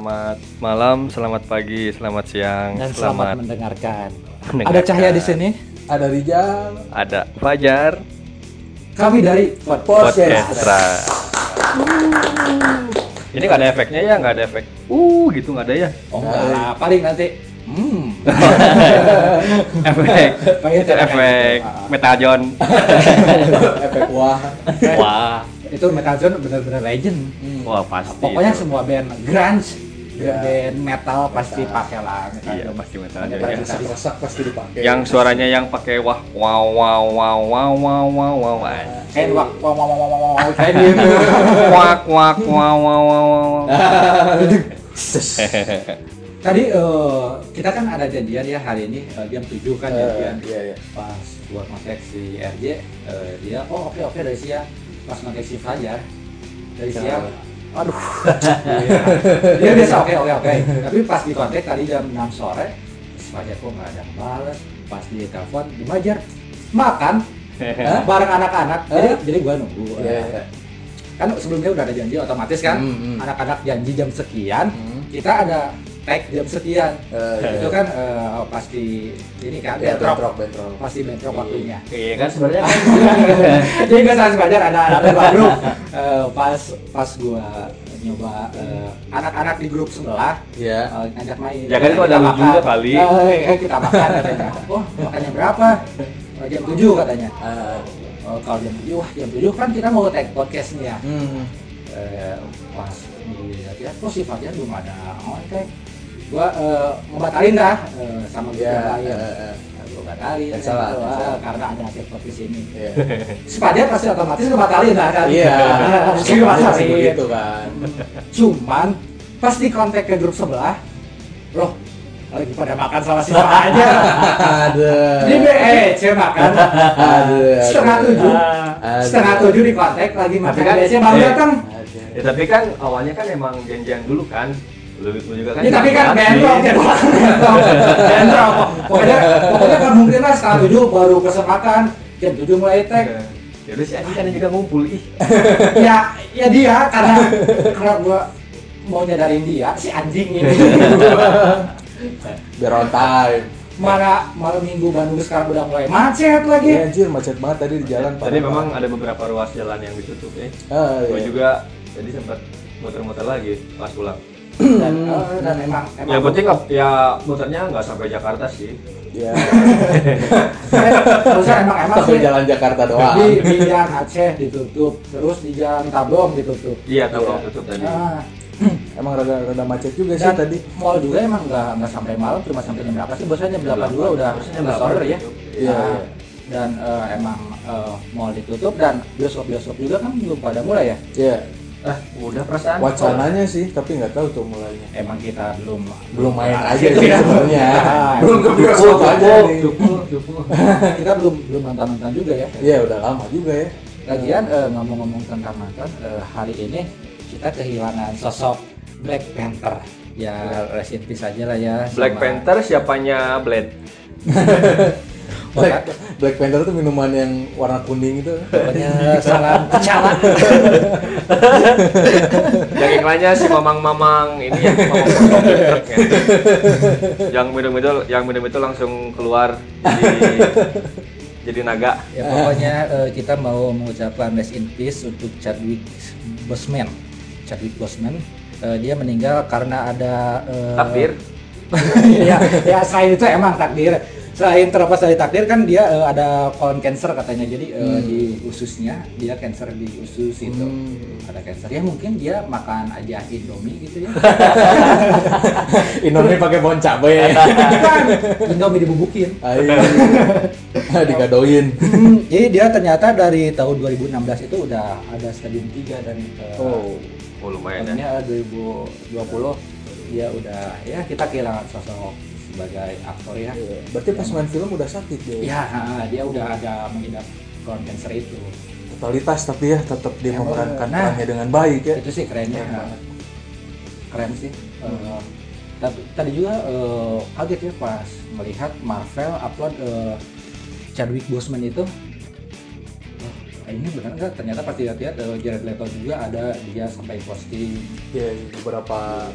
selamat malam, selamat pagi, selamat siang, dan selamat, mendengarkan. mendengarkan. Ada Cahaya di sini. Ada Rijal. Ada Fajar, Kami dari Pod- Podcastra. Ini nggak ada efeknya ya, nggak ada efek. Uh, gitu nggak ada ya. Oh lah, paling nanti. Hmm. efek, efek Metal John. Efek wah. Wah, Itu Metal Zone benar-benar legend. wah pasti. Pokoknya itu. semua band grunge, Ya. band metal pasti pakai lah Iya pasti Metal Hanya John. baju Ya. tadi. Masak pasti dipakai. Yang suaranya yang pakai wah wow wow wow wow wow wow wow. Kayak wak wow wow wow wow wow kayak gitu. Wak wak wow wow wow wow. Tadi eh, kita kan ada janjian ya hari ini eh, jam 7 kan Eh, janjian. Iya, iya. Pas buat kontak si RJ eh, dia oh oke oke dari siang. Pas kontak si Fajar dari siang aduh. Iya. dia biasa oke oke oke tapi pas di kontak tadi jam 6 sore Fajar kok nggak ada balas pas di telepon di Fajar makan bareng anak-anak. Jadi jadi gua nunggu. Iya. kan sebelumnya udah ada janji otomatis kan? Hmm, hmm. anak-anak janji jam sekian Hmm. kita ada tag jam sekian. Eh, iya. itu kan eh, pasti ini kan bentrok bentrok, bentrok. pasti bentrok waktunya. Iya kan? Sebenarnya kan jadi nggak salah sepajar ada ada baru eh, pas pas gua nyoba eh, anak-anak di grup sebelah Iya. eh, ngajak main. Ya kan itu ada Kita lu juga kali. Eh, eh, kita makan katanya. Oh makannya berapa? Oh, jam 7 katanya. Ah, oh, kalau jam 7 wah jam 7 kan kita mau tag podcast nih ya. Hmm. eh, pas dilihat kok si Fajar belum ada kontak gua eh, ngebatalin dah eh, sama Iya, dia lain eh, eh. gua batalin Cancel lah, gitu, karena ada tag podcast ini Iya. si Fajar pasti otomatis ngebatalin lah kan Iya. pasti ngebatalin begitu kan. cuman pas di kontak ke grup sebelah loh lagi pada makan sama si aja Ada. di BEC makan Aduh. setengah tujuh Aduh. setengah tujuh di kontak lagi makan Tapi kan- BEC baru eh, datang. Ya tapi kan awalnya kan emang janjian dulu kan. Lu, lu juga kan. Ya tapi kan bentrok, bentrok, bentrok, bentrok. Pokoknya, pokoknya kemungkinan setengah tujuh baru kesempatan, jam tujuh mulai tag. Ya udah si Adi kan juga ngumpul ih. Ya, ya dia karena karena gua mau nyadarin dia si anjing ini. Biar on time. Mana malam minggu Bandung sekarang udah mulai macet Iya lagi. anjir macet banget tadi di jalan. Tadi memang ada beberapa ruas jalan yang ditutup ya. Ah, Gua iya. juga jadi sempat muter-muter lagi pas pulang. Dan, eh, dan emang emang Ya penting ya muternya nggak sampai Jakarta sih. Iya. terusnya emang emang Sampai sih jalan Jakarta doang. di, di jalan Aceh ditutup, terus di jalan Tablong ditutup. Iya, tabung Iya. tutup tadi. Ah, Emang rada rada macet juga sih Dan tadi. mall juga emang nggak nggak sampai malam cuma sampai jam berapa sih biasanya jam delapan juga udah udah sore ya. Iya, Nah, iya. dan eh, emang eh, mall ditutup dan bioskop bioskop juga kan belum pada mulai ya Iya. Ah, udah perasaan. Wacananya sih, tapi nggak tahu tuh mulainya. emang kita belum Belum main aja sih ya. sebenarnya. Ah, Belum ke bioskop aja nih. Cukup, cukup. kita belum belum nonton nonton juga ya Iya udah lama juga ya. lagian eh, ngomong-ngomong tentang nonton eh, hari ini kita kehilangan sosok Black Panther ya rest in peace aja lah ya Black sama- Panther siapanya Blade? Black, Black Panther tuh minuman yang warna kuning itu. pokoknya salam kecala Yang iklannya si mamang-mamang ini yang mamang. Yang minum itu yang minum itu langsung keluar jadi jadi naga. Ya pokoknya eh, kita mau mengucapkan rest in peace untuk Chadwick Boseman. Chadwick Boseman eh, dia meninggal karena ada eh, Takdir. ya, ya selain itu emang takdir. Selain terlepas dari takdir kan dia eh, ada colon cancer katanya. Jadi Hmm. di ususnya dia cancer di usus itu. Hmm. Ada cancer. Ya mungkin dia makan aja Indomie gitu ya. Indomie pakai pohon cabai. Bukan, Indomie dibubukin. Ayo. Digadoin. Hmm, jadi dia ternyata dari tahun 2016 itu udah ada stadium 3 dan eh, Oh. Oh lumayan ya. tahunnya 2020 dia udah ya kita kehilangan sosok sebagai aktor ya. Iya. Berarti pas main film udah sakit dia. Ya, dia udah ada mengidap colon cancer itu. Totalitas tapi ya tetap dia Ya, memerankan nah. perannya dengan baik ya. Itu sih kerennya. Keren banget. Keren sih. Eh, tapi tadi juga eh, kaget ya pas melihat Marvel upload eh, Chadwick Boseman itu. Oh, ini benar nggak ternyata pas dilihat-lihat eh, Jared Leto juga ada dia sampai posting ya beberapa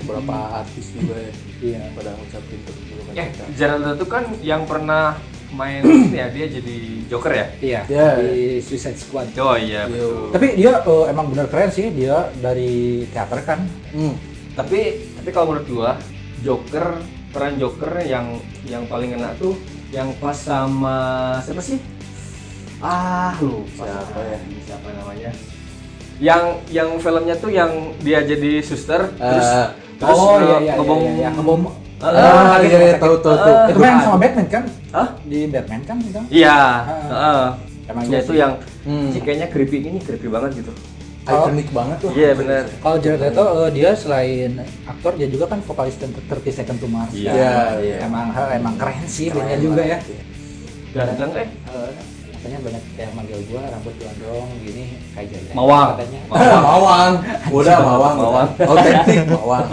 beberapa artis juga ya iya pada ngucapin terima Eh, kasih Jared Leto kan yang pernah main ini ya dia jadi Joker ya? iya Ya. di Suicide Squad Oh iya Yo. betul. tapi dia eh, emang benar keren sih dia dari teater kan hmm. Tapi tapi kalau menurut gua Joker peran Joker yang yang paling enak tuh yang pas sama siapa sih? Ah lupa Siapa ya? Siapa namanya? Yang yang filmnya tuh yang dia jadi suster terus Eh, terus oh iya nge- iya ngebom iya, iya. ngebom Ah, ah sakit, iya iya tahu tahu tahu Ah, itu kan yang sama Batman kan Hah? di Batman kan itu Iya. Ah. heeh. Emang Ya iya itu yang Hmm. kayaknya creepy ini creepy banget gitu. ikonik banget tuh Iya benar. kalau Jared Leto eh, dia selain aktor dia juga kan vokalis 30 Second to Mars Iya. kan. Iya. emang emang keren sih bandnya juga ya. Ganteng eh. Katanya banyak yang manggil gua rambut gondrong gini kayak jadi Mawang. katanya. Ah, mawang udah mawang Mawang. otentik mawang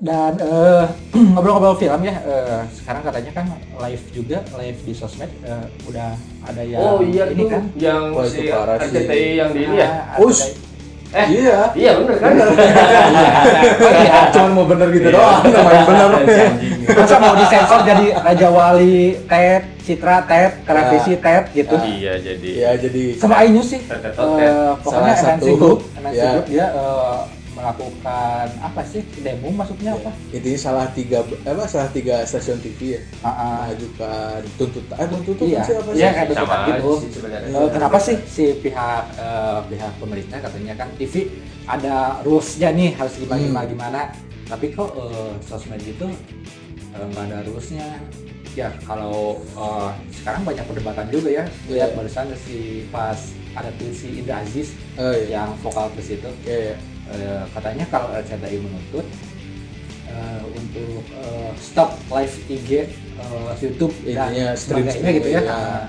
dan eh, ngobrol-ngobrol film ya eh, sekarang katanya kan live juga live di sosmed eh, udah ada yang Oh iya ini kan? yang Wah, si. RCTI yang di ini ya. Ah, Us. Eh iya. iya bener kan? iya. Cuman mau bener gitu doang namanya bener masa mau disensor jadi Raja Wali tet Citra tet televisi tet gitu Ah. Iya jadi. Iya. ya jadi sama iNews sih Eh, pokoknya Salah MNC satu, Group MNC ya. Group dia eh, melakukan apa sih demo maksudnya apa intinya salah tiga apa salah tiga stasiun TV ya Ah, ah. mengajukan tuntutan eh tuntutan Iya, sih apa sih iya kayak tuntutan gitu. sih. Eh, kenapa sih si pihak eh, pihak pemerintah katanya kan TV ada rulesnya nih harus gimana Hmm. gimana gimana tapi kok eh, sosmed gitu eh, nggak ada rulesnya ya kalau eh, sekarang banyak perdebatan juga ya lihat Iya. barusan si pas ada tuh si Indra Aziz oh iya yang vokal ke situ iya iya. Eh, katanya kalau RCTI menuntut eh, untuk eh, stop live IG eh, YouTube Intinya dan stream sebagainya gitu ya. ya. Nah,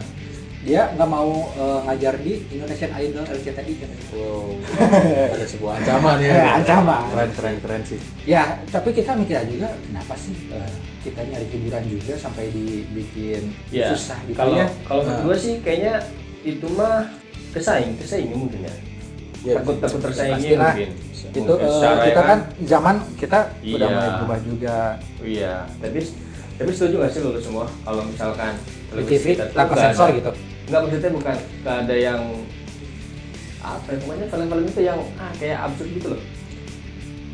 dia nggak mau eh, ngajar di Indonesian Idol RCTI katanya. wow ada sebuah ancaman ya Eh, ancaman. keren keren keren sih Ya, tapi kita mikir juga kenapa sih eh, kita nyari hiburan juga sampai dibikin Iya. susah gitu Kalau ya. kalau menurut Nah. gua sih kayaknya itu mah kesaing, kesaing mungkin ya. ya takut takut tersaingi pastilah. mungkin. Itu Mungkin eh, secara kita ya kan zaman kita udah Iya. mulai berubah juga. Iya, tapi tapi setuju gak sih lo semua kalau misalkan TV kita tuh tanpa sensor gitu. Nggak maksudnya bukan nggak ada yang apa ya, pokoknya film-film itu yang ah kayak absurd gitu loh.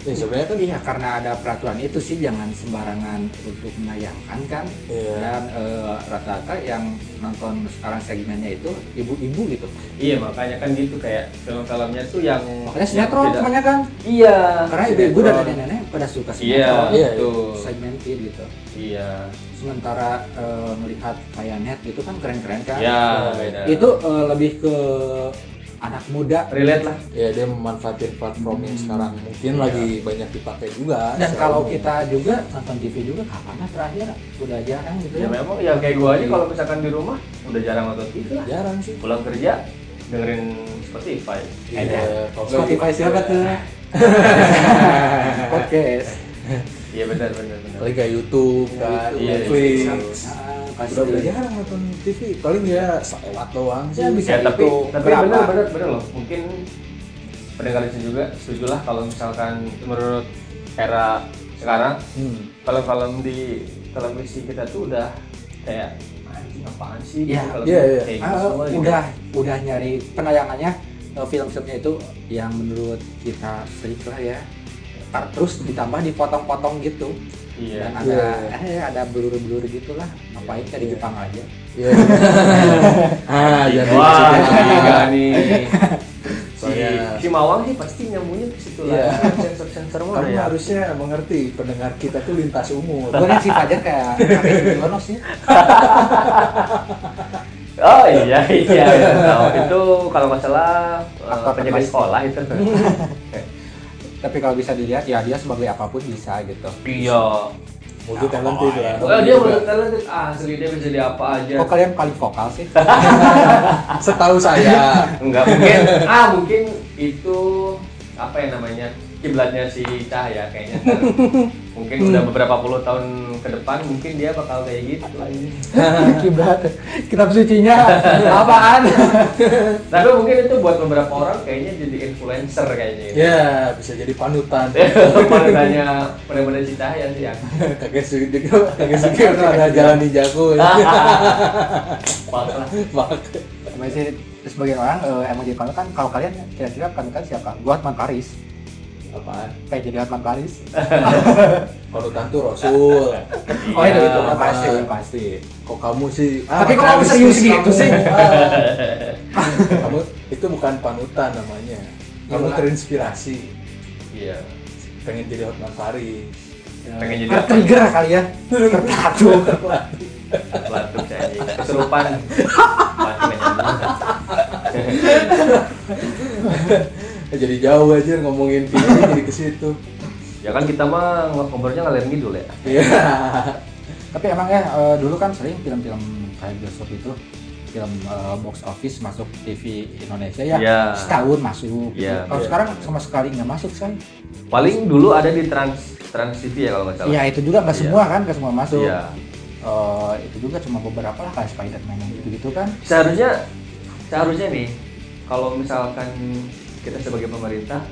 ya sebenarnya kan Iya karena ada peraturan itu sih jangan sembarangan untuk menayangkan kan Iya. dan eh, rata-rata yang nonton sekarang segmennya itu ibu-ibu gitu Iya makanya kan gitu kayak film-filmnya tuh yang makanya sinetron kebanyakan Iya. karena ibu-ibu dan nenek-nenek pada suka Iya, sinetron Iya, betul. segmented gitu Iya. Sementara eh, melihat kayak net gitu kan keren-keren kan Ya, beda. itu eh, lebih ke anak muda Relate lah. ya dia memanfaatin platform yang sekarang mungkin Iya. lagi banyak dipakai juga dan kalau umum. kita juga nonton TV juga kapan lah terakhir udah jarang gitu Ya memang ya kayak gua aja kalau misalkan di rumah udah jarang nonton TV lah. jarang sih Pulang kerja dengerin Spotify. Iya, kalau Spotify siapa tuh? Podcast. Iya benar benar benar. paling kayak YouTube kan Iya, Netflix pasti. udah udah jarang nonton TV paling ya lewat doang sih Ya, bisa Ya, tapi itu tapi benar benar benar loh. Mungkin pendengar itu juga setuju lah kalau misalkan menurut era sekarang hmm. film-film di televisi kita tuh udah kayak anjing apaan sih Iya, gitu kalau iya, iya. kayak gitu Ah, semua gitu. udah udah nyari penayangannya eh, film-filmnya itu yang menurut kita freak lah ya Tar- terus ditambah dipotong-potong gitu Iya. dan ada Iya. eh ada blur-blur gitulah ngapain kayak di Iya. Jepang aja Iya. ah jadi Wah, nih. Si, Soalnya- si Mawang sih pasti nyambungnya ke situ Iya. lah. Sensor-sensor mana kamu ya? harusnya mengerti pendengar kita tuh lintas umur gue liat si Fajar kayak kayak Yonos ya Oh iya iya. iya. Tahu. itu kalau nggak salah eh, penjaga sekolah itu. Tapi kalau bisa dilihat ya dia sebagai apa pun bisa gitu. Iya. multi talented lah. Oh, dia multi talented. Asli dia bisa jadi apa aja. kok kalian paling vokal sih? Setahu saya. Enggak mungkin. ah mungkin itu apa yang namanya kiblatnya si Cahaya kayaknya mungkin udah beberapa puluh tahun ke depan mungkin dia bakal kayak gitu Kiblat. Kitab sucinya apaan? tapi mungkin itu buat beberapa orang kayaknya jadi influencer kayaknya ya, bisa jadi panutan. Paling tanya benar-benar si Cahaya sih ya Kakek Sugi, kakek Sugi udah ada jalan ninjaku. parah Mak. Masih sebagian orang eh, emang jadi panutan. Kalau kalian kira-kira panutan siapa? Gua Hotman Paris. Apaan? Kayak jadi Hotman Paris. Panutan tuh Rasul. Oh itu itu Iya, pasti Mas. pasti. Kok kamu sih? Tapi kok kamu serius gitu kamu. sih? Ah. kamu itu bukan panutan namanya. Kamu Gimana? terinspirasi. iya Pengen jadi Hotman Paris. pengen jadi Ah, trigger kali ya. Terpadu. Batuk saya kesurupan. Jadi jauh aja ngomongin film jadi ke situ. ya kan kita mah ngobrolnya ngalir ngidul ya Iya. Tapi emang ya eh, dulu kan sering film-film kayak bioskop itu film eh, box office masuk TV Indonesia ya Iya. setahun masuk. Iya. Kalau Iya. sekarang sama sekali nggak masuk say. paling dulu ada di trans trans TV ya kalau nggak salah Iya itu juga nggak Iya. semua kan, nggak semua masuk. Iya. Eh, itu juga cuma beberapa lah kayak Spider-Man yang gitu-gitu kan. seharusnya seharusnya nih kalau misalkan kita sebagai pemerintah.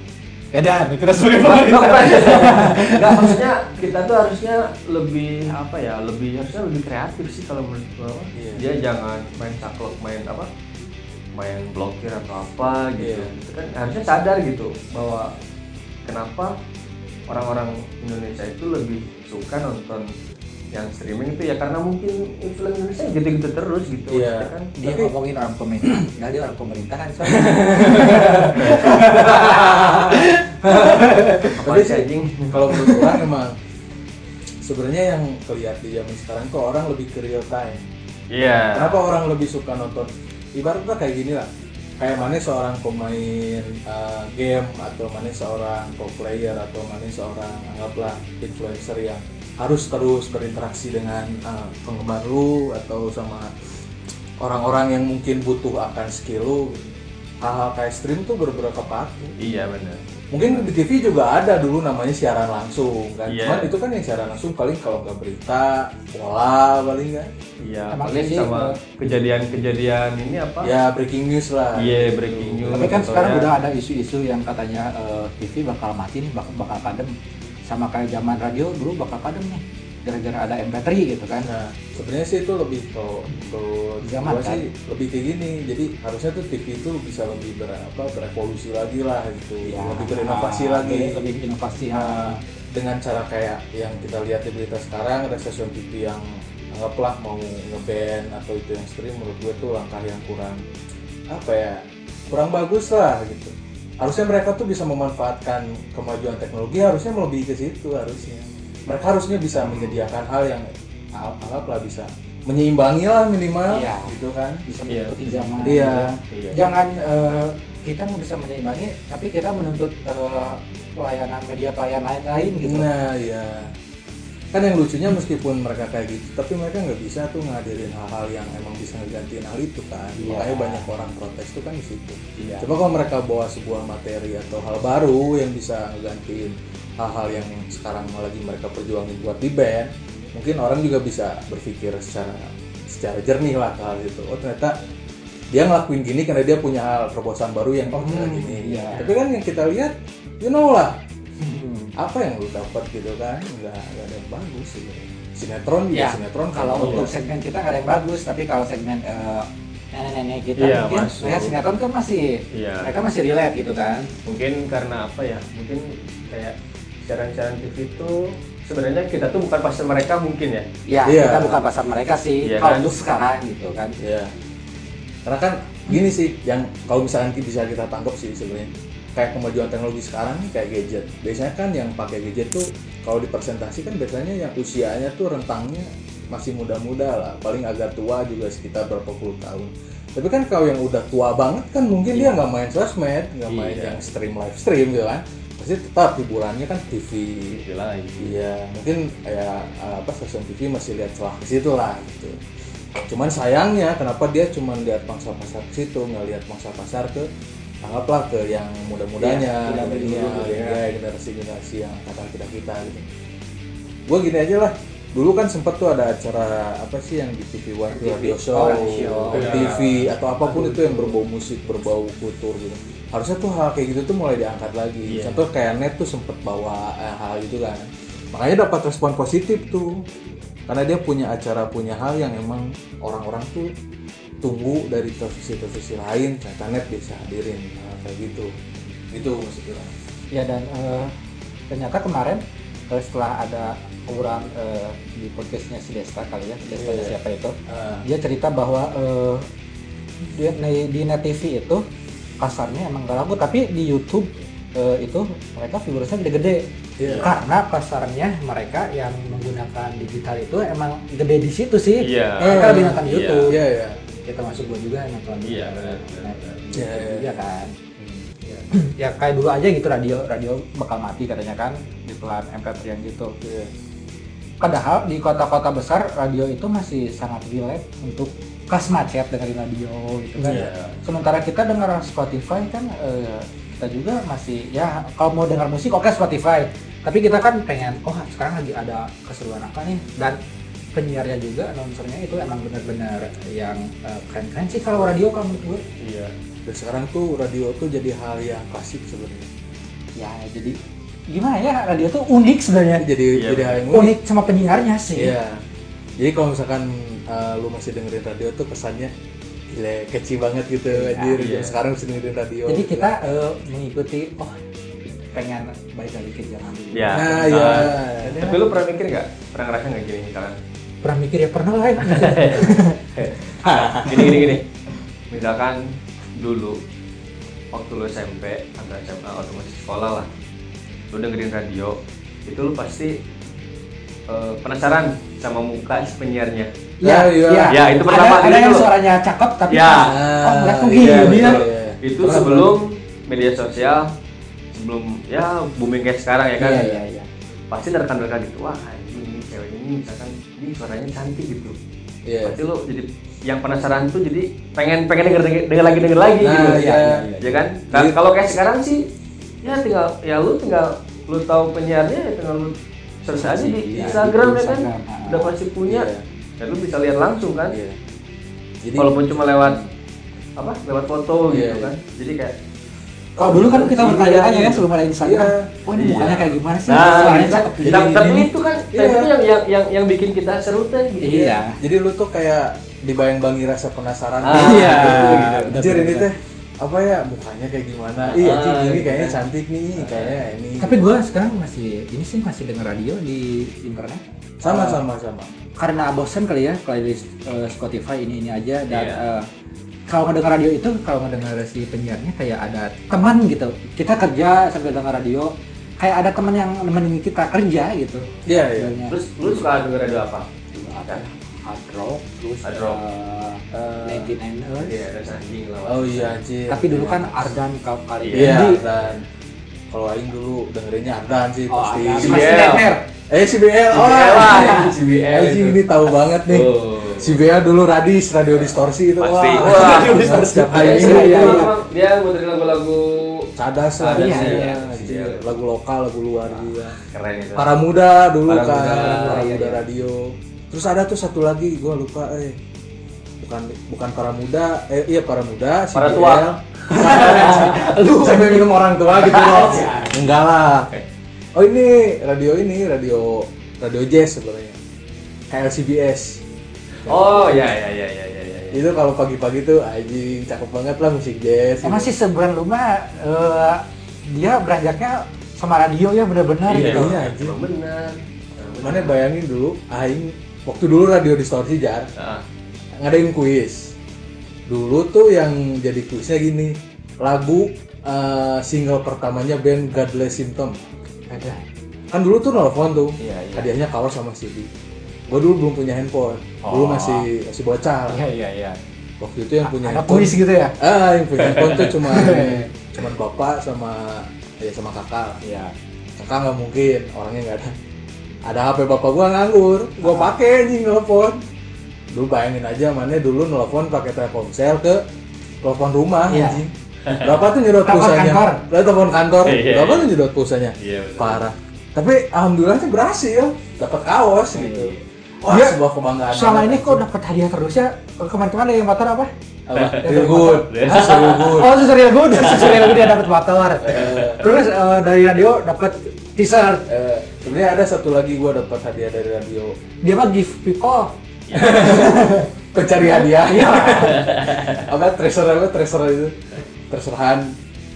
Beda, kita sebagai Enggak, maksudnya kita tuh harusnya lebih apa ya lebih harusnya lebih kreatif sih kalau menurut gua. Iya. dia jangan main saklek main apa main blokir atau apa gitu. Iya. Gitu kan? Harusnya sadar gitu bahwa kenapa orang-orang Indonesia itu lebih suka nonton yang streaming itu ya karena mungkin film Indonesia gitu-gitu terus gitu Iya. kan Dia Tapi- ngomongin orang pemerintah, nggak dia orang pemerintahan soalnya. Tapi sih Kalau menurut orang emang sebenarnya yang kelihatan di zaman sekarang kok orang lebih ke real time. iya Kenapa orang lebih suka nonton? Ibaratnya kayak gini lah. Kayak mana seorang pemain uh, game atau mana seorang pro player atau mana seorang anggaplah influencer yang harus terus berinteraksi dengan uh, penggemar lu atau sama orang-orang yang mungkin butuh akan skill lu. Hal-hal kayak stream tuh beberapa kepake. iya benar Mungkin di TV juga ada dulu namanya siaran langsung kan. Iya. Cuman itu kan yang siaran langsung paling kalau nggak berita, pola paling kan. iya paling sih, sama kejadian-kejadian ini apa Ya breaking news lah. Iya, breaking news. Tapi kan sekarang ya. udah ada isu-isu yang katanya eh, TV bakal mati nih, bakal, bakal padam. Sama kayak zaman radio dulu bakal padam nih. Gara-gara ada MP3 gitu kan. Nah, sebenarnya sih itu lebih kalau kalau di Zaman, kan? sih lebih kayak gini. Jadi harusnya tuh TV itu bisa lebih ber, apa, berevolusi lagi lah gitu. Ya, lebih berinovasi ah, lagi. Lebih, lebih inovasi. Nah, ah. dengan cara kayak yang kita lihat di berita sekarang ada stasiun TV yang anggaplah mau ngeband atau itu yang stream menurut gue tuh langkah yang kurang apa ya kurang bagus lah gitu harusnya mereka tuh bisa memanfaatkan kemajuan teknologi harusnya melebihi ke situ harusnya mereka harusnya bisa menyediakan hal yang a- anggaplah bisa menyeimbangi lah minimal Iya. gitu kan bisa Iya. mengikuti zaman. Iya. Iya. Jangan eh, kita mau bisa menyeimbangi, tapi kita menuntut eh, pelayanan media pelayanan lain gitu. Nah, ya. Kan yang lucunya meskipun mereka kayak gitu, tapi mereka nggak bisa tuh ngadirin hal-hal yang emang bisa ngegantiin hal itu kan. Iya. Makanya banyak orang protes tuh kan di situ. Iya. Coba kalau mereka bawa sebuah materi atau hal baru yang bisa ngegantiin hal-hal yang sekarang lagi mereka perjuangin buat di band, mungkin orang juga bisa berpikir secara secara jernih lah ke hal itu. Oh ternyata dia ngelakuin gini karena dia punya hal terobosan baru yang oh Hmm, gini. iya. Tapi kan yang kita lihat, you know lah, Hmm. apa yang lu dapat gitu kan nggak nggak ada yang bagus sih sinetron juga Ya, sinetron kalau kan untuk segmen kita nggak ada yang bagus, tapi kalau segmen eh, nenek-nenek kita Iya, mungkin masuk. lihat sinetron kan masih Iya. mereka masih relate gitu kan. mungkin karena apa ya mungkin kayak siaran-siaran TV itu sebenarnya kita tuh bukan pasar mereka mungkin ya Ya, Iya. kita bukan pasar mereka sih. Iya kalau kan? untuk sekarang gitu kan. ya karena kan gini sih yang kalau misalkan bisa kita tangkap sih sebenarnya kayak kemajuan teknologi sekarang nih kayak gadget biasanya kan yang pakai gadget tuh kalau dipresentasikan biasanya yang usianya tuh rentangnya masih muda-muda lah paling agak tua juga sekitar berapa puluh tahun tapi kan kalau yang udah tua banget kan mungkin dia Iya. nggak main sosmed nggak main Iya. yang stream live stream gitu kan pasti tetap hiburannya kan TV Iya, mungkin ya apa stasiun TV masih lihat celah ke situ lah gitu. Cuman sayangnya kenapa dia cuma lihat pangsa pasar ke situ, nggak lihat pangsa pasar ke anggaplah ke yang muda-mudanya Iya, milenial dulu, ya, ya. generasi-generasi yang kata kita kita gitu gue gini aja lah dulu kan sempet tuh ada acara apa sih yang di TV One tuh TV. radio show, show. TV atau apa pun itu yang berbau musik berbau kultur gitu harusnya tuh hal kayak gitu tuh mulai diangkat lagi Iya. contoh kayak net tuh sempet bawa eh, hal itu kan makanya dapat respon positif tuh karena dia punya acara punya hal yang emang orang-orang tuh tunggu dari televisi-televisi lain ternyata net bisa hadirin Nah, kayak gitu gitu maksudnya Ya dan eh, ternyata kemarin eh, setelah ada obrolan eh, di podcastnya si Desta kali ya, Desta Iya. siapa itu, Ah, dia cerita bahwa eh, di, di- net TV itu kasarnya emang gak laku, tapi di YouTube eh, itu mereka viewersnya gede-gede. Iya. Karena kasarnya mereka yang menggunakan digital itu emang gede di situ sih. Iya. Mereka lebih nonton Iya. YouTube. iya iya Kita masuk gua juga. Iya, benar, benar. Iya, iya. Iya kan. ya kayak dulu aja gitu radio radio bakal mati katanya kan di pelan MP3 yang gitu Iya. padahal di kota-kota besar radio itu masih sangat relate untuk kelas macet dengerin radio gitu kan Iya. sementara kita dengar Spotify kan eh, kita juga masih ya kalau mau dengar musik oke Spotify tapi kita kan pengen oh sekarang lagi ada keseruan apa nih dan penyiarnya juga announcernya itu emang benar-benar yang eh, keren-keren sih kalau radio kalau menurut gue Iya. dan sekarang tuh radio tuh jadi hal yang klasik sebenarnya ya jadi gimana ya radio tuh unik sebenarnya jadi Iya, jadi hal yang unik sama penyiarnya sih Iya. Jadi kalau misalkan uh, lu masih dengerin radio tuh kesannya gile keci banget gitu anjir. iya. Sekarang masih dengerin radio. jadi kita eh, mengikuti oh pengen balik lagi ke zaman dulu Ya. Nah, nah, iya. Tapi lu pernah mikir nggak? Pernah ngerasa nggak gini misalkan? Pernah mikir ya pernah lah ya gini gini gini. Misalkan dulu waktu lu SMP atau SMA atau masih sekolah lah, lu dengerin radio, itu lu pasti eh, penasaran sama muka si penyiarnya. Ya, iya. Ya, itu pertama ada, ada dulu yang tuh. suaranya cakep tapi Ya. oh ngeliat tuh Iya, gini ya. Iya. Itu Pernah, sebelum media sosial, sebelum ya booming kayak sekarang ya kan. iya iya iya Pasti nerka-nerka gitu, wah anjing ini cewek ini misalkan ini suaranya cantik gitu. Iya. Pasti lo jadi yang penasaran tuh jadi pengen pengen denger denger, denger lagi denger lagi Nah, gitu. iya, iya, Ya kan? Nah, Jadi- kalau kayak sekarang sih ya tinggal ya lu tinggal lu tahu penyiarnya ya tinggal lu search aja di Iya, Instagram ya kan. Instagram, ah. Udah pasti punya. Iya. Dan lu bisa lihat langsung kan. Iya. Jadi Walaupun cuma lewat apa? Lewat foto Iya, gitu iya. kan. Jadi kayak kalau dulu kan kita bertanya-tanya ya sebelum ada Instagram Iya. oh ini Iya. mukanya kayak gimana sih Nah, suaranya kan. cakep Jadi tapi, tapi ini- itu kan Iya. itu yang yang yang yang bikin kita seru teh gitu. iya jadi lu tuh kayak dibayang-bangi rasa penasaran. Ah, Iya. Gitu. Anjir ini Benar-benar. teh apa ya mukanya kayak gimana? Iya, Ah, anjing ini gitu kayaknya cantik nih, kayaknya ini. tapi gue sekarang masih ini sih masih denger radio di internet sama Eh, sama sama. karena bosen kali ya playlist eh, Spotify ini ini aja dan Iya. eh, kalau ngedengar radio itu kalau ngedengar si penyiarnya kayak ada teman gitu kita kerja sambil dengar radio kayak ada teman yang nemenin kita kerja gitu Iya, iya. Sebenarnya. Terus lu suka denger radio apa? ada hard rock terus Hard rock. eh, 99 Earth Iya, anjing lah. Oh iya anjir. tapi dulu kan Ardan kau kali Iya, Dendi. dan kalau aing dulu dengerinnya Ardan sih oh pasti. Ardan. Eh oh CBL lah, anjing. CBL Anjing itu. ini tahu banget nih. Si BL dulu radis, radio distorsi itu. Pasti. Wah, Wah. radio distorsi setiap hari. Iya, Iya, iya, iya, iya. Dia muterin lagu-lagu Cadas lah. Cadas, iya, iya. anjir. Lagu lokal, lagu luar juga. keren itu. Para muda dulu Para kan, Muda. para Iya, muda iya. radio. Terus ada tuh satu lagi, gua lupa eh. Bukan bukan para muda, eh iya para muda, si Para BL. tua. Lu sampai minum orang tua gitu loh. Iya. Enggak lah. Oh ini radio ini radio radio jazz sebenarnya. KLCBS. Oh, iya iya iya iya iya iya. Itu kalau pagi-pagi tuh anjing cakep banget lah musik jazz. emang gitu. sih sebulan rumah eh, dia beranjaknya sama radio ya benar-benar Iya, gitu iya, anjing. emang benar. Mana bayangin dulu, aing waktu dulu radio distorsi jar Nah, ngadain kuis. Dulu tuh yang jadi kuisnya gini, lagu eh, single pertamanya band Godless Symptom. ada Kan dulu tuh nelfon tuh, Iya, iya. hadiahnya kaos sama CD. Gue dulu belum punya handphone, dulu Oh. masih masih bocah. iya iya iya Waktu itu yang punya ada handphone, kuis gitu ya ah yang punya handphone tuh cuma cuman bapak sama ya sama kakak. iya Kakak nggak mungkin, orangnya nggak ada. Ada HP bapak gua nganggur, gua pakai anjing nelfon. Dulu bayangin aja mana dulu nelfon pakai Telkomsel ke telepon rumah Iya. anjing. berapa tuh nyedot Telepon pulsanya kantor. Lah, telepon kantor Iya, berapa iya. tuh nyedot pulsanya Iya, parah tapi alhamdulillah sih berhasil dapat kaos gitu wah Dia sebuah kebanggaan Selama ini kok dapat hadiah terus ya? Kemarin-kemarin ada yang motor apa? real good good Oh, Susurial Good. Susurial Good dia dapat motor. Terus eh, dari radio dapat t-shirt. Eh, sebenarnya ada satu lagi gua dapat hadiah dari radio Dia mah give people. pencari hadiah Iya. apa treasure apa treasure itu treasurehan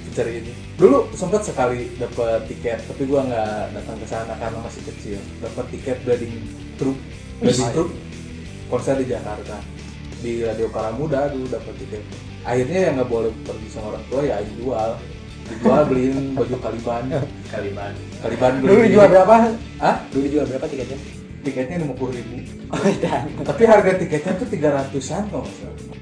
pencari itu dulu sempat sekali dapat tiket tapi gua nggak datang ke sana karena masih kecil dapat tiket wedding truk wedding truk konser di Jakarta di radio Paramuda dulu dapat tiket akhirnya yang nggak boleh pergi sama orang tua ya jual dijual beliin baju Kaliban Kaliban. Kaliban beli Dulu dijual berapa? ah Dulu dijual berapa tiketnya? tiketnya lima puluh ribu Oh, dan. tapi harga tiketnya tuh tiga ratusan salah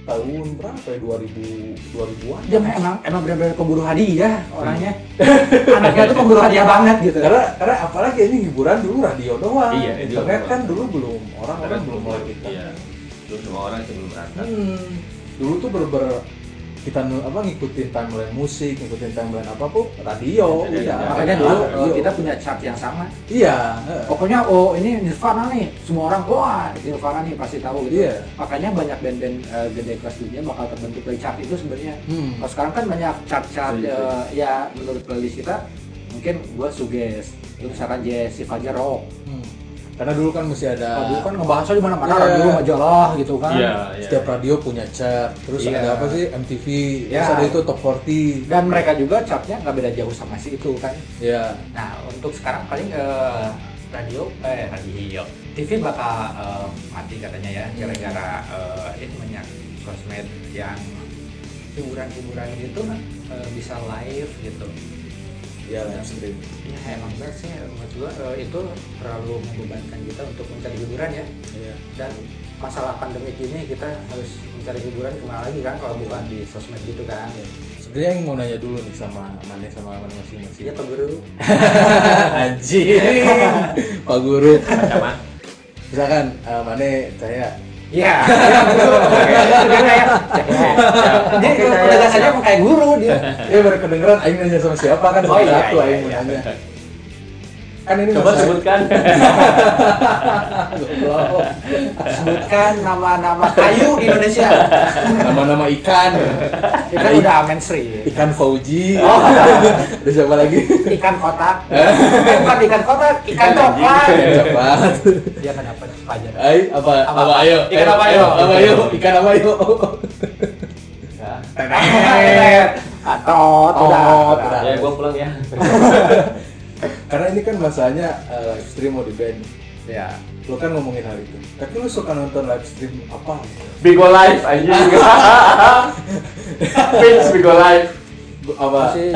tahun berapa ya dua ribu dua ribuan Dia mah emang emang benar-benar pemburu hadiah orangnya. Anaknya tuh pemburu hadiah banget gitu. karena karena apalagi ini hiburan dulu radio doang Iya, internet doang. kan dulu belum orang orang belum mulai kita Iya. Belum semua orang sih belum merasa. hmm, dulu tuh bener kita apa ngikutin timeline musik ngikutin timeline apa pun radio Iya, iya Makanya dulu radio. eh, kita punya chart yang sama. iya. Pokoknya oh ini Nirvana nih, semua orang wah Nirvana nih pasti tahu gitu. Iya. Makanya banyak band-band eh, gede kelas dunia bakal terbentuk dari chart itu sebenarnya. Hmm. Kalau sekarang kan banyak chart-chart Iya, iya. eh, ya menurut playlist kita mungkin gua suges, terus misalkan Jesse Fajar Rock. Hmm. Karena dulu kan masih ada Kalau dulu kan ngebahasnya di mana-mana Iya. radio majalah gitu kan. Iya, iya. setiap radio punya chart terus Iya. ada apa sih MTV terus Iya. ada itu top 40 Dan mereka juga chartnya nggak beda jauh sama si itu kan. ya Nah untuk sekarang paling eh, radio, eh radio, TV bakal eh, mati katanya ya gara-gara eh, ini banyak sosmed yang hiburan-hiburan gitu kan eh, bisa live gitu. Ya live stream Ya emang benar sih menurut gua eh, itu terlalu membebankan kita untuk mencari hiburan ya. Iya. Dan masalah pandemi ini kita harus mencari hiburan ke mana lagi kan kalau bukan di sosmed gitu kan. Sebenarnya yang mau nanya dulu nih sama Mane sama Mane masing-masing. Iya Pak Guru. Anjing. Pak Guru. Sama. Misalkan uh, Mane saya Iya. Dia penegasannya mau kayak guru dia. ya baru kedengeran aing nanya sama siapa kan Oh, iya, iya, aing iya. nanya. Kan ini Coba sebutkan. Goblok. Sebutkan nama-nama kayu di Indonesia. Nama-nama ikan. Itu kan udah mainstream. Ikan Fauji. Oh. Ada siapa lagi? Ikan kotak. Eh, bukan ikan kotak, ikan coklat. Ikan coklat. Dia kan apa? Fajar. Ai apa? Apa? Apa ayo? Ikan apa, ayo? Apa ayo? Ikan apa ayo? Atau Oh, udah. udah. Ya, gua pulang ya. Karena ini kan masanya uh, live stream mau di band. Ya. Lo kan ngomongin hal itu. Tapi lu suka nonton live stream apa? Bigo Live anjing. Fix Bigo Live. Apa? Masih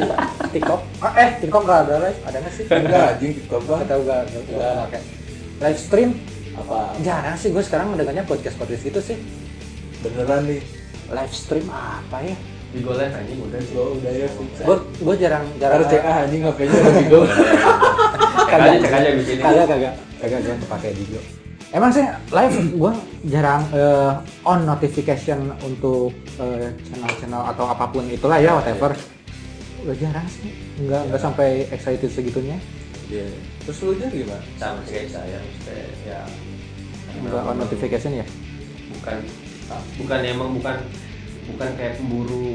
TikTok. Ah, eh, TikTok nggak ada live? Ada nggak sih? Enggak, anjing TikTok bang. tahu nggak? nggak- nggak pakai. Live stream Apa? jarang sih gue sekarang mendengarnya podcast podcast gitu sih. Beneran nih. Live stream apa ya? Bigo Live anjing udah sih. Gua udah ya fix. Gue gue jarang jarang Harus cek ah anjing HP-nya ada Bigo. Cek aja, cek aja di sini. kagak kagak kagak gue pakai video emang sih live gue jarang eh, on notification untuk eh, channel-channel atau apa pun itulah ya whatever udah jarang sih nggak nggak sampai excited segitunya Iya. Terus lu jadi gimana? Sama sih kayak saya, maksudnya ya. nggak on notification ya Bukan bukan emang bukan bukan kayak pemburu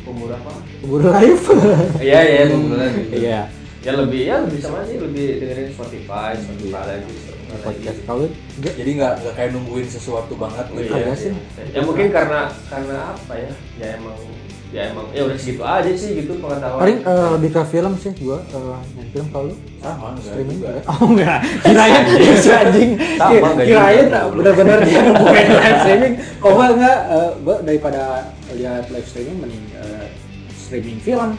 pemburu apa? buru live Iya iya pemburu lagi. iya Ya lebih ya lebih sama sih lebih dengerin Spotify, Spotify lagi. Spotify podcast lagi. kalau Jadi nggak nggak kayak nungguin sesuatu banget gitu. Iya, iya. sih. Ya mungkin karena karena apa ya? Ya emang ya emang ya udah segitu aja sih gitu pengetahuan. paling eh, lebih ke film sih gue yang film kalau Sama enggak streaming juga. juga. Oh enggak, kirain si anjing. Enggak Kirain juga. bener-bener dia nemuin live streaming. Kok gua enggak eh, gua daripada lihat live streaming mending eh, streaming film.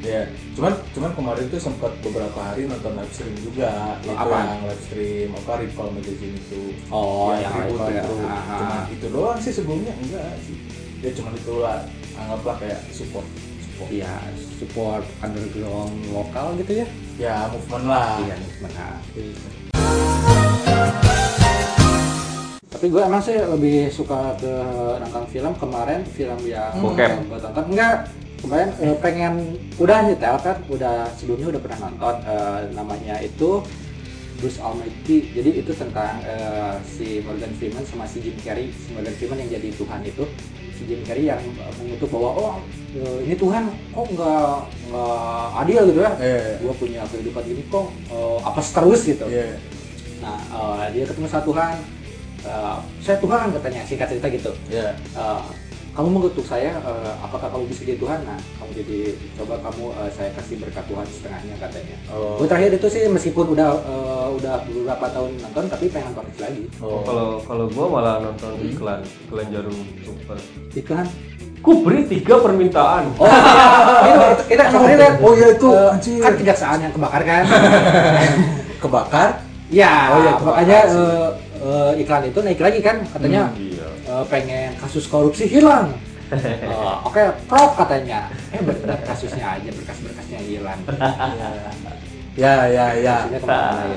Ya, cuman cuman kemarin tuh sempat beberapa hari nonton live stream juga. Itu apa? yang live stream apa Recall Magazine itu. Oh, yang tribute Recall ya. itu. Ah, Cuman ah. itu doang sih sebelumnya enggak sih. Ya cuman itu lah anggaplah kayak support support. Iya, support underground lokal gitu ya. Ya movement lah. Iya, benar. Tapi gue emang sih lebih suka ke nonton film kemarin film yang Bokep. gue tonton enggak kemarin eh, pengen udah nyetel kan udah sebelumnya udah pernah nonton eh, namanya itu Bruce Almighty. Jadi itu tentang eh, si Morgan Freeman sama si Jim Carrey. Si Morgan Freeman yang jadi Tuhan itu. Si Jim Carrey yang eh, mengutuk bahwa oh eh, ini Tuhan kok nggak nggak adil gitu ya. Iya. gua punya kehidupan ini kok eh, apa terus gitu. Iya. nah eh, dia ketemu sama Tuhan. Eh, saya Tuhan katanya singkat cerita gitu. Iya. Eh, kamu mengutuk saya, eh, apakah kamu bisa jadi Tuhan? Nah, kamu jadi coba kamu eh, saya kasih berkat Tuhan setengahnya katanya. Oh. Gue terakhir itu sih meskipun udah eh, udah beberapa tahun nonton, tapi pengen nonton lagi. Oh. Kalau kalau gua malah nonton iklan iklan jarum super. Iklan. Ku beri tiga permintaan. Oh, itu kita kemarin lihat. Oh, iya, itu, anjir. kan kejaksaan yang kebakar kan? Kebakar? ya, Oh, iya, kebakar makanya eh, eh, iklan itu naik lagi kan katanya Iya. Eh, pengen kasus korupsi hilang. Eh, Oke, prof katanya. Eh benar kasusnya aja berkas-berkasnya hilang. Ya, ya, ya. Gitu.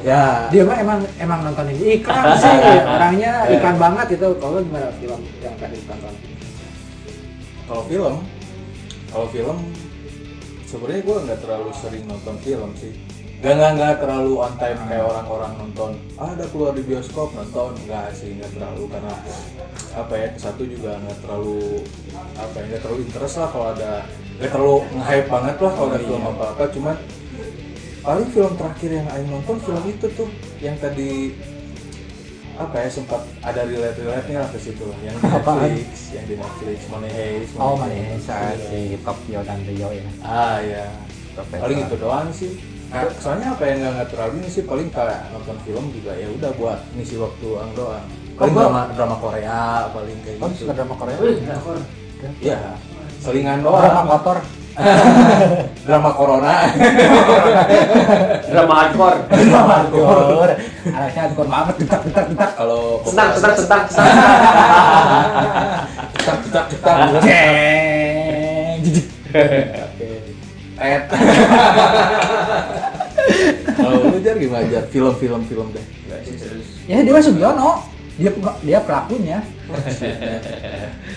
Ya. dia mah emang emang nontonin iklan sih orangnya iklan banget itu kalau gimana film yang tadi ditonton Kalau film, kalau film sebenarnya gue nggak terlalu sering nonton film sih. Gak nggak nggak terlalu on time kayak orang-orang nonton. Ah, ada keluar di bioskop nonton. Nggak sih nggak terlalu. Karena apa ya satu juga nggak terlalu apa ya nggak terlalu interest lah kalau ada nggak terlalu nge-hype banget lah kalau ada film apa apa cuman paling film terakhir yang Aing nonton film itu tuh yang tadi apa ya sempat ada relate relate nya lah ke situ lah. Yang di? Netflix yang di Netflix Money Heist oh Money Heist. saat si Tokyo dan Rio ya. Ah ya paling itu doang sih Nah, soalnya apa yang nggak terlalu ini sih paling kayak nonton film juga ya udah buat ngisi waktu ang doang. Paling gua- drama drama Korea paling kayak oh gitu. suka drama Korea. Iya, selingan drama doang kotor. Drama corona. Drama hardcore. drama hardcore. Anaknya hardcore banget. Detak detak detak kalau Senang, senang, senang, senang. cetak cetak cetak. Jeng jijik Tet. Kalau lu jar gimana jar film film film deh. Ya dia mah Sugiono dia dia pelakunya.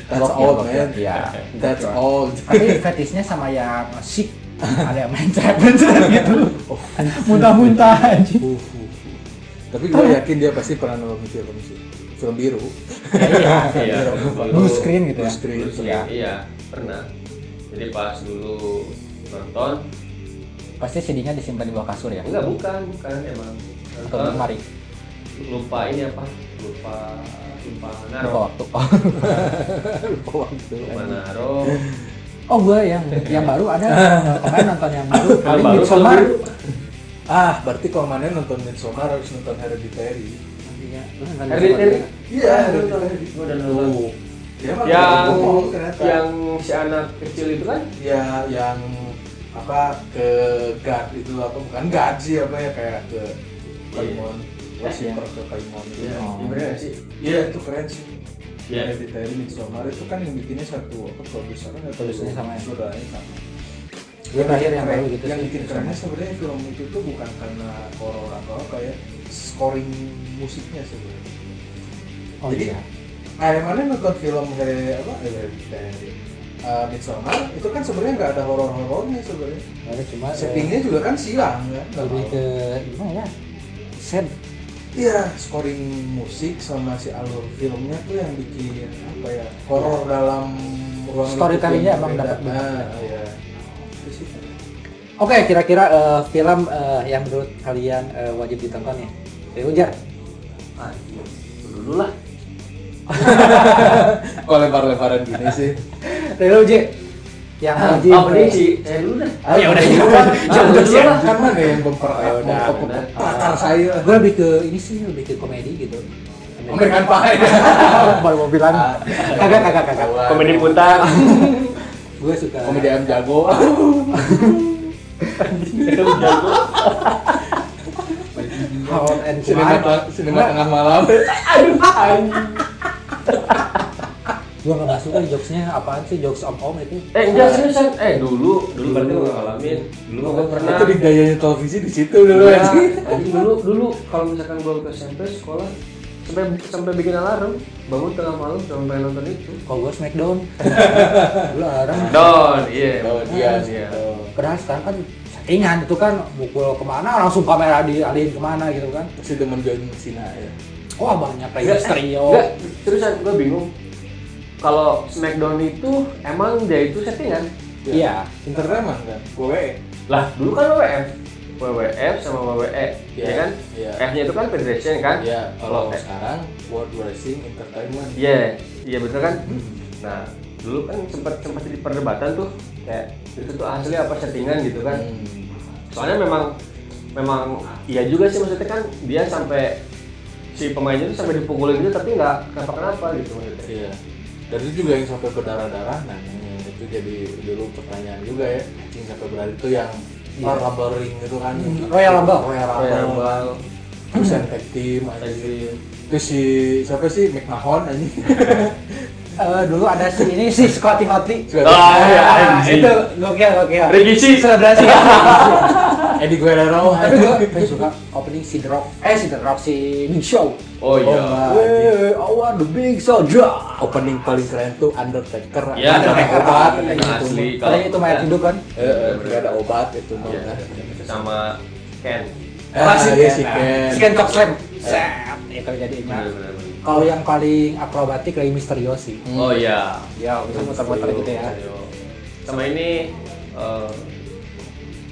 That's all man. Iya, that's all tapi fetishnya sama yang sick ada yang main trepen gitu. Muntah-muntah aja Uh, uh, uh. tapi gue yakin dia pasti pernah nonton film sih. Film biru. Iya. Iya. blue screen gitu ya? Blue screen. Iya, iya, pernah. Jadi pas dulu nonton, pasti CD-nya disimpan di bawah kasur ya? Enggak bukan, bukan emang. Atau di lemari lupa ini apa? Lupa lupa lupa naro. waktu. Oh. lupa waktu. Lupa naro. oh gue yang yang baru ada. Kemarin nonton yang baru. Yang paling baru Midsommar. ah. Berarti kalau mana nonton Midsommar harus nonton Hereditary. Nonton Hereditary. Iya, Hereditary. Gua udah nonton. Mah Yang yang si anak kecil itu kan? ya yang apa ke God itu apa bukan God sih apa ya kayak ke Kaimon worshiper ke Kaimon itu. Iya, Oh. iya bener sih? Iya itu keren sih. Iya. Hereditary Midsommar itu kan yang bikinnya satu apa produsernya atau Produsernya sama ya? saudaranya sama. Gue terakhir yang baru gitu yang bikin kerennya sebenarnya film itu tuh bukan karena horor atau apa ya scoring musiknya sebenarnya. oh Jadi, iya Nah, yang mana nonton film Here, apa Hereditary uh, Midsommar itu kan sebenarnya nggak ada horor-horornya sebenarnya. ada cuma eh, Settingnya juga kan siang kan. lebih ke gimana ya sad Iya, scoring musik sama si alur filmnya tuh yang bikin apa ya horor dalam ruang Storytellingnya yang emang berbeda. dapat banget. Nah, iya. Sih. Oke, kira-kira eh, film eh, yang menurut kalian eh, wajib ditonton ya? Dari Ujar. Ah, dulu lah. Kok lebar-lebaran gini sih? Dari Uji. Yang wajib. Apa nih sih? Saya dulu dah. Ah, ya udah, ya udah. lah. Ya Ah, udah, lah. Kan mana yang memper Ya udah, memper- perakar saya? Gue lebih ke ini sih, lebih ke komedi gitu. American Pie. Baru mau bilang. Kagak, kagak, kagak. Komedi putar. Gue suka. Komedi ayam jago. Hot and Sinema, tengah malam. Gue nggak masuk kan jokesnya apaan sih jokes om om itu? Eh enggak seriusan. Eh dulu, dulu berarti gue ngalamin. Dulu gue pernah. Itu di gayanya televisi di situ dulu Iya, anjing dulu dulu kalau misalkan gue ke SMP sekolah sampai sampai bikin alarm bangun tengah malam sampai pengen nonton itu Kalau gue Smackdown. Dulu alarm. Don iya Oh, dia iya. Padahal sekarang kan settingan itu kan mukul ke mana langsung kamera dialihin ke mana gitu kan. Masih demen John Cena ya. Wah banyak Enggak, Mysterio. enggak, terusan gue bingung kalau Smackdown itu emang dia itu settingan Iya. Entertainment kan. WWE. lah dulu kan WWF WWF sama WWE ya Iya, kan iya. F nya itu kan Federation kan Ya, kalau sekarang World Wrestling Entertainment. iya iya betul kan Hmm. nah dulu kan sempat sempat jadi perdebatan tuh kayak itu tuh asli apa settingan gitu kan Hmm. soalnya memang memang iya juga sih maksudnya kan dia sampai si pemainnya itu sampai dipukulin gitu tapi nggak kenapa kenapa gitu maksudnya Iya. Dan itu juga yang sampai berdarah-darah. Nah, ini itu jadi dulu pertanyaan juga ya. Anjing sampai berdarah itu yang Iya. Rumble ring itu kan. Royal Rumble. Royal Royal Rumble. Terus yang tag team. Terus si siapa sih McMahon anjing. Eh, dulu ada si ini si Scotty Hotty. Oh, Ah, anjing. itu gokil gokil. Rikishi. Selebrasi. Eddie Guerrero. Tapi gue suka opening si The Rock. Eh si The Rock si Big Show. oh iya. Wey, I want the big soldier. Opening paling keren tuh Undertaker. Iya, Anjing, Undertaker. obat. Asli. anjing, itu mayat hidup kan? Eh, eh, nggak ada obat itu. Iya, sama Ken Ah, Klasik iya ya. si Ken. Si Ken Chop Slam. Set. Itu jadi ingat. Kalau yang paling akrobatik Rey Mysterio sih. Oh iya Ya, itu muter-muter gitu ya. sama ini eh,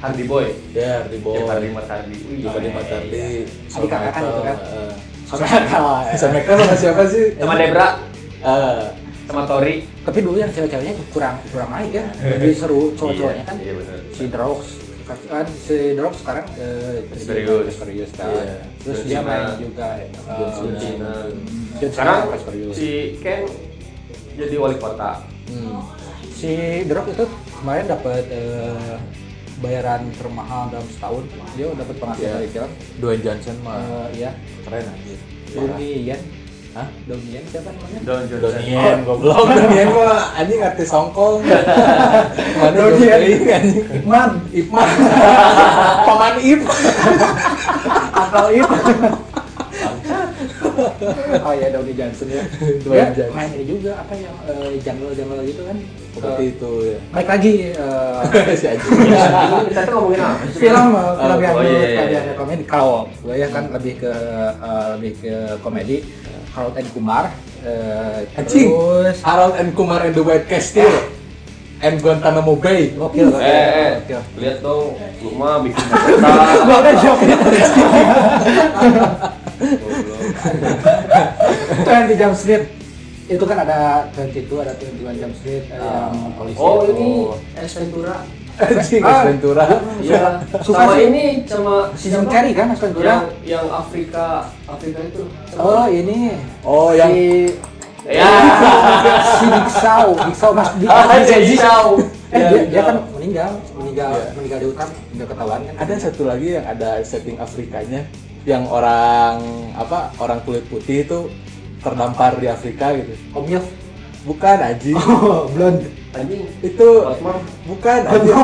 Hardy Boy Ya, Hardy Boy. Jeff Hardy Mas Hardy di iya, Matardi. iya. Adik kakak kan gitu kan? Eh, Sampai kalah. Sama Michael sama siapa sih? sama Debra Eh, sama Tori Tapi dulu yang cewek-ceweknya kurang kurang naik ya. Lebih seru cowok-cowoknya kan. iya benar Si Rock kan si Rock sekarang eh, Misterius. Misterius kan. Iya. Terus dia main juga eh, John John Cena. Sekarang Misterius. si Ken jadi wali kota hmm. si Rock itu kemarin dapat eh, bayaran termahal dalam setahun. Dia dapat penghasilan Iya. dari film. Dwayne Johnson mah Eh, iya. keren anjir. Donnie Yen. Hah? Donnie Yen siapa namanya? Don Johnson Donien, goblok. Donien mah anjing artis Hongkong. Mana Donnie Yen. Anjing. Ipman. Ipman. Paman Ip. Akal itu. oh ya Donnie Johnson ya. Dwayne Dia Johnson. main ini juga apa yang eh, jungle-jungle gitu kan. Seperti Eh, itu ya. Baik lagi eh, si anjing. kita tuh ngomongin apa sih? film eh, film yang oh, iya, iya, tadi iya. ada komedi kalau gue ya kan lebih ke eh, lebih ke komedi Harold and Kumar eh, Anjing. terus Harold and Kumar and the White Castle. And Guantanamo Bay. gokil gokil, eh, eh, lihat dong lu mah bikin kota Gua udah jawabnya Twenty Jump Street. Itu kan ada 22 ada 21 Jump Street ada yang polisi oh itu. ini Es Ventura. Anjing, Ah. Ventura. iya. Suka sama sih. ini sama si Jim Carrey kan Es yang Ventura? Yang Afrika Afrika itu. Oh ini. Oh, yang si ya. si Diksau Diksau Mas ah Dik- jadi tahu eh Iya, dia, dia iya. kan meninggal meninggal Iya. meninggal di hutan udah ketahuan kan. Ada satu lagi yang ada setting Afrikanya yang orang apa orang kulit putih itu terdampar di Afrika gitu. Om Yos Bukan anjing. oh blonde anjing itu Batman bukan anjing.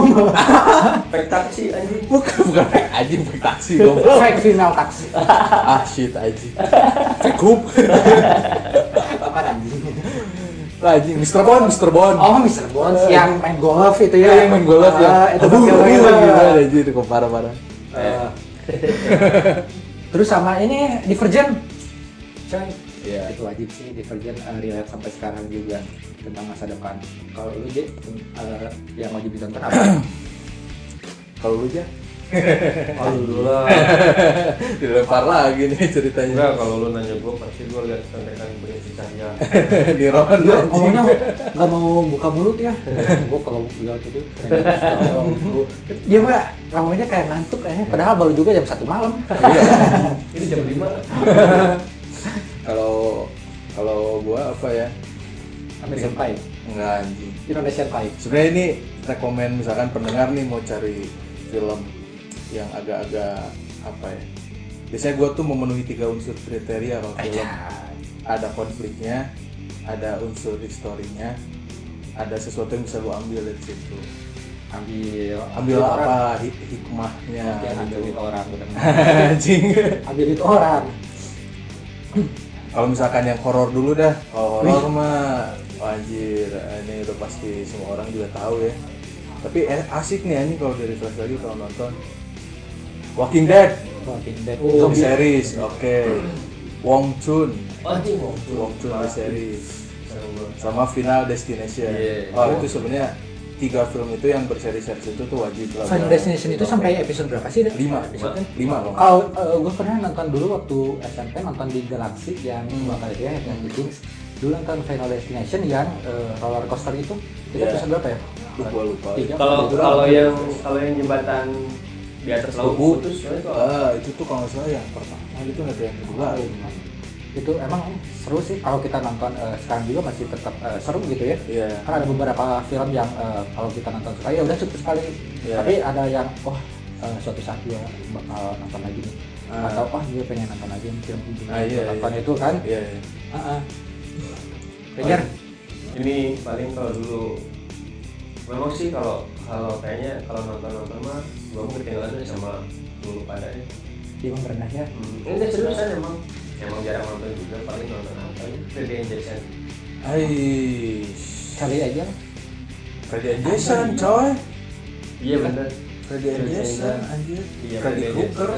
fake taksi anjing bukan bukan anjing pakai taksi goblok. fake female taxi ah shit anjing. Fake hoop. apa anjing Lah, anjing Mr. Bond, Mr. Bond. oh Mr. Bones yang main golf itu Iya, ya yang main golf ya. Ah, itu Aduh, gokil banget. gila gila anjing itu parah-parah. Eh, terus sama ini Divergent coy Iya. itu wajib sih Divergent uh, relate sampai sekarang juga tentang masa depan kalau lu J, eh, yang wajib ditonton apa? Kalau lu aja Aduh dulu lah dilempar lagi nih ceritanya. enggak kalau lu nanya gue pasti gue lihat contekan berisi cahaya di ngomongnya nggak mau buka mulut ya. Gua kalau bilang itu dia mah ngomongnya kayak ngantuk kayaknya. Padahal baru juga jam satu malam. ini jam 5 Kalau kalau gua apa ya? American Pie, Enggak anjing. Indonesian Pie. Sebenarnya ini rekomen misalkan pendengar nih mau cari film yang agak-agak apa ya? Biasanya gua tuh memenuhi tiga unsur kriteria kalau film. Ada konfliknya, ada unsur historinya, ada sesuatu yang bisa lu ambil dari situ. Ambil Ambil orang. apa hik- hikmahnya ambil duit orang. Anjing. Ambil duit orang. Kalau misalkan yang horor dulu dah. Kalau horor mah anjir, ini udah pasti semua orang juga tahu ya. Tapi eh, asik nih ini kalau dari refresh lagi kalau nonton Walking Dead, Walking Dead. Zombie series, oke. Wong Chun, Wong Chun the series, sama Final Destination. Iya. Oh itu sebenarnya tiga film itu yang berseri-seri itu tuh wajib lah. Final Destination itu sampai episode berapa sih? Lima, Episode lima kalau nggak Kalau gue pernah nonton dulu waktu SMP nonton di Galaxy yang dua kali ya yang di Kings. Dulu nonton Final Destination yang eh, roller coaster itu. Itu Iya. episode berapa ya? lupa. Tiga. kalau kalau yang kalau yang jembatan di atas laut itu Ah, itu tuh kalau nggak salah yang pertama itu nggak ada yang kedua. itu emang seru sih kalau kita nonton eh, sekarang juga masih tetap eh, seru gitu ya Iya. kan ada beberapa film yang eh, kalau kita nonton sekali ya udah cukup sekali Iya. tapi ada yang oh eh, suatu saat dia bakal nonton lagi nih Ah. atau oh dia pengen nonton lagi film ini Ah, iya, nonton iya. itu kan Iya. iya. Heeh. Regar ini paling kalau dulu memang sih kalau kalau kayaknya kalau nonton nonton mah gua mau ketinggalan deh sama dulu pada ya dia pernah ya hmm. ini seriusan emang emang jarang nonton juga paling nonton apa ya Freddy and Jason Aish. kali aja Freddy and Jason, coy. iya bener Freddy and Jason, anjir. iya Freddy Krueger.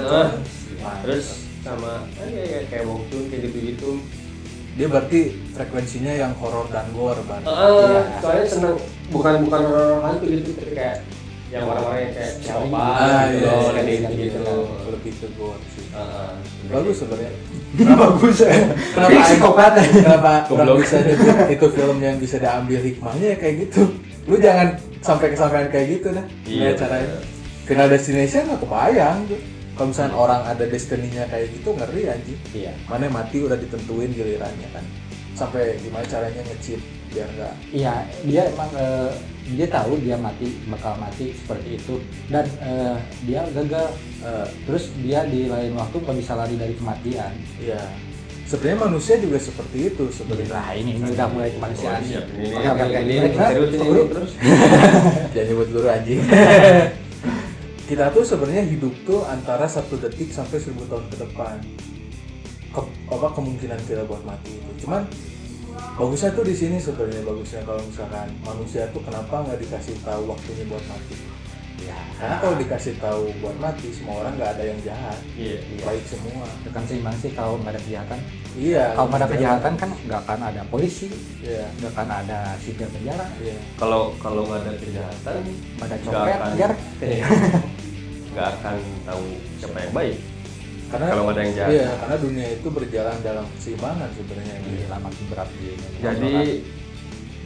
Ah, terus sama ah, ya, ya, kayak Wong Chun kayak gitu gitu Dia berarti frekuensinya yang horor dan gore, Bang. Ah, Iya. soalnya seneng bukan bukan hantu gitu tapi kayak yang orang-orang yang kayak psikopat Ah, gitu iya, loh, iya, kayak iya, gitu gitu iya. Lebih ke gore sih. Ah, Bagus sebenarnya. bagus ya Kenapa psikopat Kenapa Goblok. bisa nyebut itu film yang bisa diambil hikmahnya ya kayak gitu. Lu jangan sampai kesampaian kayak gitu dah. Iya, Iya caranya. Final Destination nggak kebayang tuh. Kalau misalnya orang ada destiny-nya kayak gitu ngeri anjing. iya Mana mati udah ditentuin gilirannya kan. Sampai gimana caranya nge-cheat biar nggak iya dia emang eh, dia tahu dia mati bakal mati seperti itu dan eh, dia gagal eh, terus dia di lain waktu nggak bisa lari dari kematian Iya. Sebenarnya manusia juga seperti itu sebenarnya. Nah ini, ini udah mulai kemanusiaan. Oh, siap. Ini- ini- ini terus. Jangan nyebut dulu anjing. kita tuh sebenarnya hidup tuh antara satu detik sampai seribu tahun ke depan. Ke- apa kemungkinan kita buat mati itu. Cuman bagusnya tuh di sini sebenarnya bagusnya kalau misalkan manusia tuh kenapa nggak dikasih tahu waktunya buat mati. Ya, Karena kalau dikasih tahu buat mati semua orang nggak ada yang jahat. Iya. Baik semua. kan seimbang sih kalau nggak ada kejahatan. Iya. Kalau nggak ada kejahatan kan nggak akan ada polisi, Iya. nggak akan ada sipir penjara, Iya. Kalau kalau nggak ada kejahatan, nggak ada nggak copet, akan- nggak akan tahu siapa yang baik. Karena Kalau ada yang jahat. Iya, karena dunia itu berjalan dalam keseimbangan sebenarnya. Gila makin berat di Jadi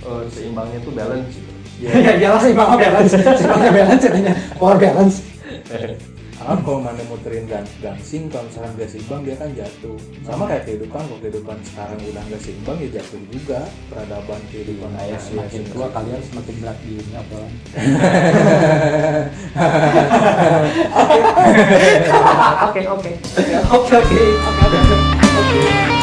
eh, seimbangnya tuh balance gitu. Iya. ya jelas seimbang balance, seimbangnya balance jadinya power balance. Karena kalau mana muterin gan gangsing, kalau misalkan gak seimbang dia kan jatuh. Sama kayak kehidupan, kalau kehidupan sekarang udah gak seimbang ya jatuh juga. Peradaban kehidupan Nah, ya, manusia semakin sih. tua kalian semakin berat di dunia obrolan. Oke oke. Oke oke. Oke.